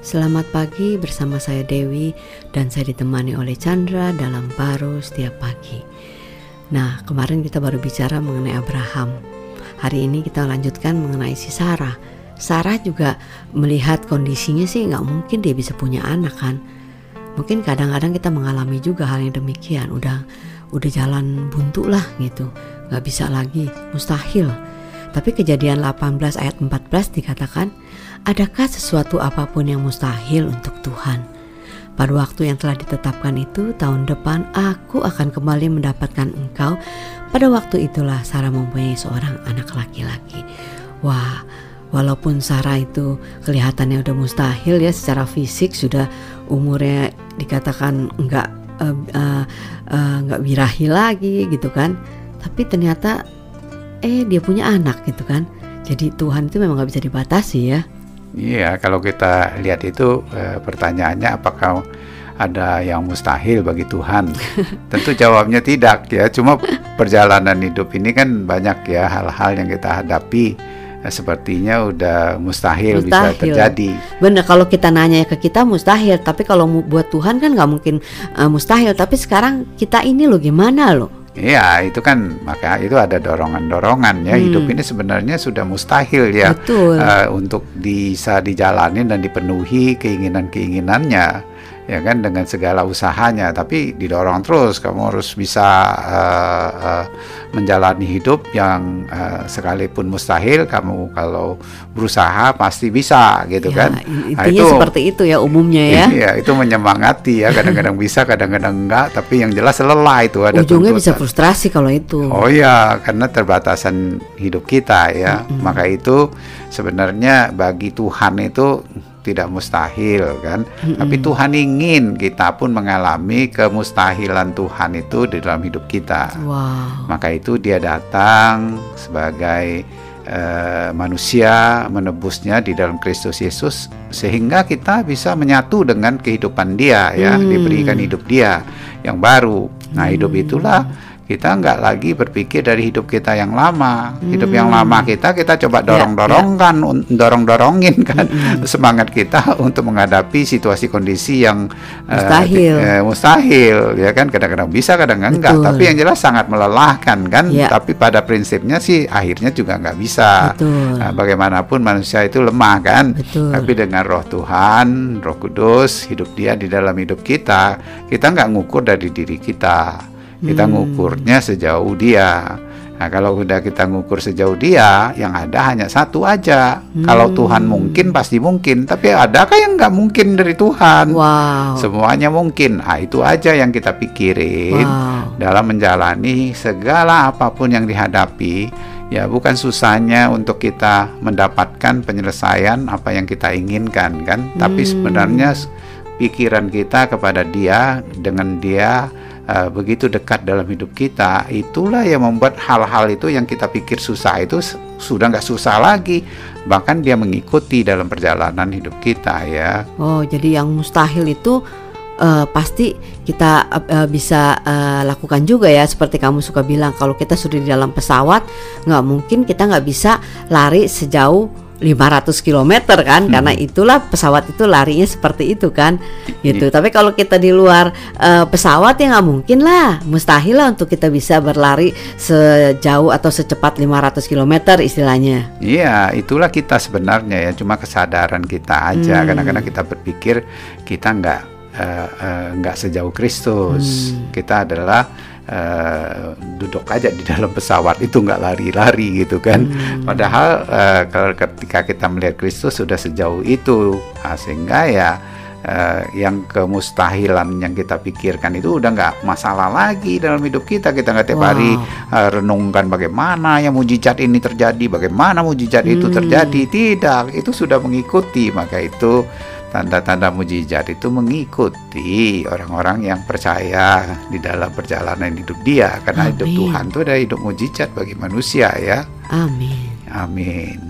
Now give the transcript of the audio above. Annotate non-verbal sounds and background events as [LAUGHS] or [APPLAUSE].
Selamat pagi bersama saya Dewi dan saya ditemani oleh Chandra dalam baru setiap pagi. Nah, kemarin kita baru bicara mengenai Abraham. Hari ini kita lanjutkan mengenai si Sarah. Sarah juga melihat kondisinya sih nggak mungkin dia bisa punya anak kan. Mungkin kadang-kadang kita mengalami juga hal yang demikian. Udah udah jalan buntu lah gitu, nggak bisa lagi, mustahil. Tapi kejadian 18 ayat 14 dikatakan, adakah sesuatu apa pun yang mustahil untuk Tuhan? Pada waktu yang telah ditetapkan itu, tahun depan aku akan kembali mendapatkan engkau. Pada waktu itulah Sarah mempunyai seorang anak laki-laki. Wah, walaupun Sarah itu kelihatannya udah mustahil ya secara fisik sudah umurnya dikatakan enggak uh, uh, uh, enggak birahi lagi gitu kan. Tapi ternyata eh dia punya anak gitu kan. Jadi Tuhan itu memang nggak bisa dibatasi ya. Iya, kalau kita lihat itu e, pertanyaannya apakah ada yang mustahil bagi Tuhan? [LAUGHS] Tentu jawabnya tidak ya. Cuma perjalanan hidup ini kan banyak ya hal-hal yang kita hadapi eh, sepertinya udah mustahil, mustahil bisa terjadi. Benar kalau kita nanya ke kita mustahil, tapi kalau buat Tuhan kan nggak mungkin uh, mustahil. Tapi sekarang kita ini loh gimana loh? Iya, itu kan maka itu ada dorongan-dorongan ya. Hmm. Hidup ini sebenarnya sudah mustahil ya Uh, untuk bisa dijalani dan dipenuhi keinginan-keinginannya ya kan dengan segala usahanya tapi didorong terus kamu harus bisa uh, uh, menjalani hidup yang uh, sekalipun mustahil kamu kalau berusaha pasti bisa gitu ya, kan nah, itu seperti itu ya umumnya ya iya itu menyemangati ya kadang-kadang [LAUGHS] bisa kadang-kadang enggak tapi yang jelas lelah itu ada ujungnya tuntutan. bisa frustrasi kalau itu oh ya karena terbatasan hidup kita ya mm -hmm. maka itu sebenarnya bagi Tuhan itu tidak mustahil kan. Mm-hmm. Tapi Tuhan ingin kita pun mengalami kemustahilan Tuhan itu di dalam hidup kita. Wow. Maka itu dia datang sebagai uh, manusia menebusnya di dalam Kristus Yesus sehingga kita bisa menyatu dengan kehidupan dia ya, mm. diberikan hidup dia yang baru. Nah, hidup itulah kita nggak lagi berpikir dari hidup kita yang lama hmm. hidup yang lama hmm. kita kita coba dorong dorongkan ya, ya. dorong dorongin [LAUGHS] kan hmm. semangat kita untuk menghadapi situasi kondisi yang mustahil uh, uh, mustahil ya kan kadang-kadang bisa kadang-kadang enggak tapi yang jelas sangat melelahkan kan ya. tapi pada prinsipnya sih akhirnya juga nggak bisa Nah, bagaimanapun manusia itu lemah kan Betul. tapi dengan roh Tuhan roh kudus hidup dia di dalam hidup kita kita nggak ngukur dari diri kita kita hmm. ngukurnya sejauh dia. Nah, kalau udah kita ngukur sejauh dia, yang ada hanya satu aja. Hmm. Kalau Tuhan mungkin pasti mungkin, tapi adakah yang nggak mungkin dari Tuhan? Wow. Semuanya mungkin. Ah, itu aja yang kita pikirin wow. dalam menjalani segala apa pun yang dihadapi. Ya, bukan susahnya untuk kita mendapatkan penyelesaian apa yang kita inginkan, kan? Hmm. Tapi sebenarnya pikiran kita kepada Dia dengan Dia uh, begitu dekat dalam hidup kita, itulah yang membuat hal-hal itu yang kita pikir susah itu sudah nggak susah lagi. Bahkan dia mengikuti dalam perjalanan hidup kita ya. Oh, jadi yang mustahil itu uh, pasti kita uh, bisa uh, lakukan juga ya seperti kamu suka bilang kalau kita sudah di dalam pesawat nggak mungkin kita nggak bisa lari sejauh 500 km kan hmm. karena itulah pesawat itu larinya seperti itu kan gitu yeah. tapi kalau kita di luar uh, pesawat ya nggak mungkin lah mustahil lah untuk kita bisa berlari sejauh atau secepat 500 km istilahnya iya itulah kita sebenarnya ya cuma kesadaran kita aja hmm. kadang-kadang kita berpikir kita nggak uh, uh, nggak sejauh Kristus hmm. kita adalah uh, duduk aja di dalam pesawat itu nggak lari-lari gitu kan hmm. padahal uh, kalau ketika kita melihat Kristus sudah sejauh itu nah, sehingga ya uh, yang kemustahilan yang kita pikirkan itu udah nggak masalah lagi dalam hidup kita kita nggak tiap wow. hari uh, renungkan bagaimana yang mujizat ini terjadi bagaimana mujizat hmm. itu terjadi tidak itu sudah mengikuti maka itu tanda-tanda mujizat itu mengikuti orang-orang yang percaya di dalam perjalanan hidup dia karena Amin. hidup Tuhan itu adalah hidup mujizat bagi manusia ya. Amin. Amin.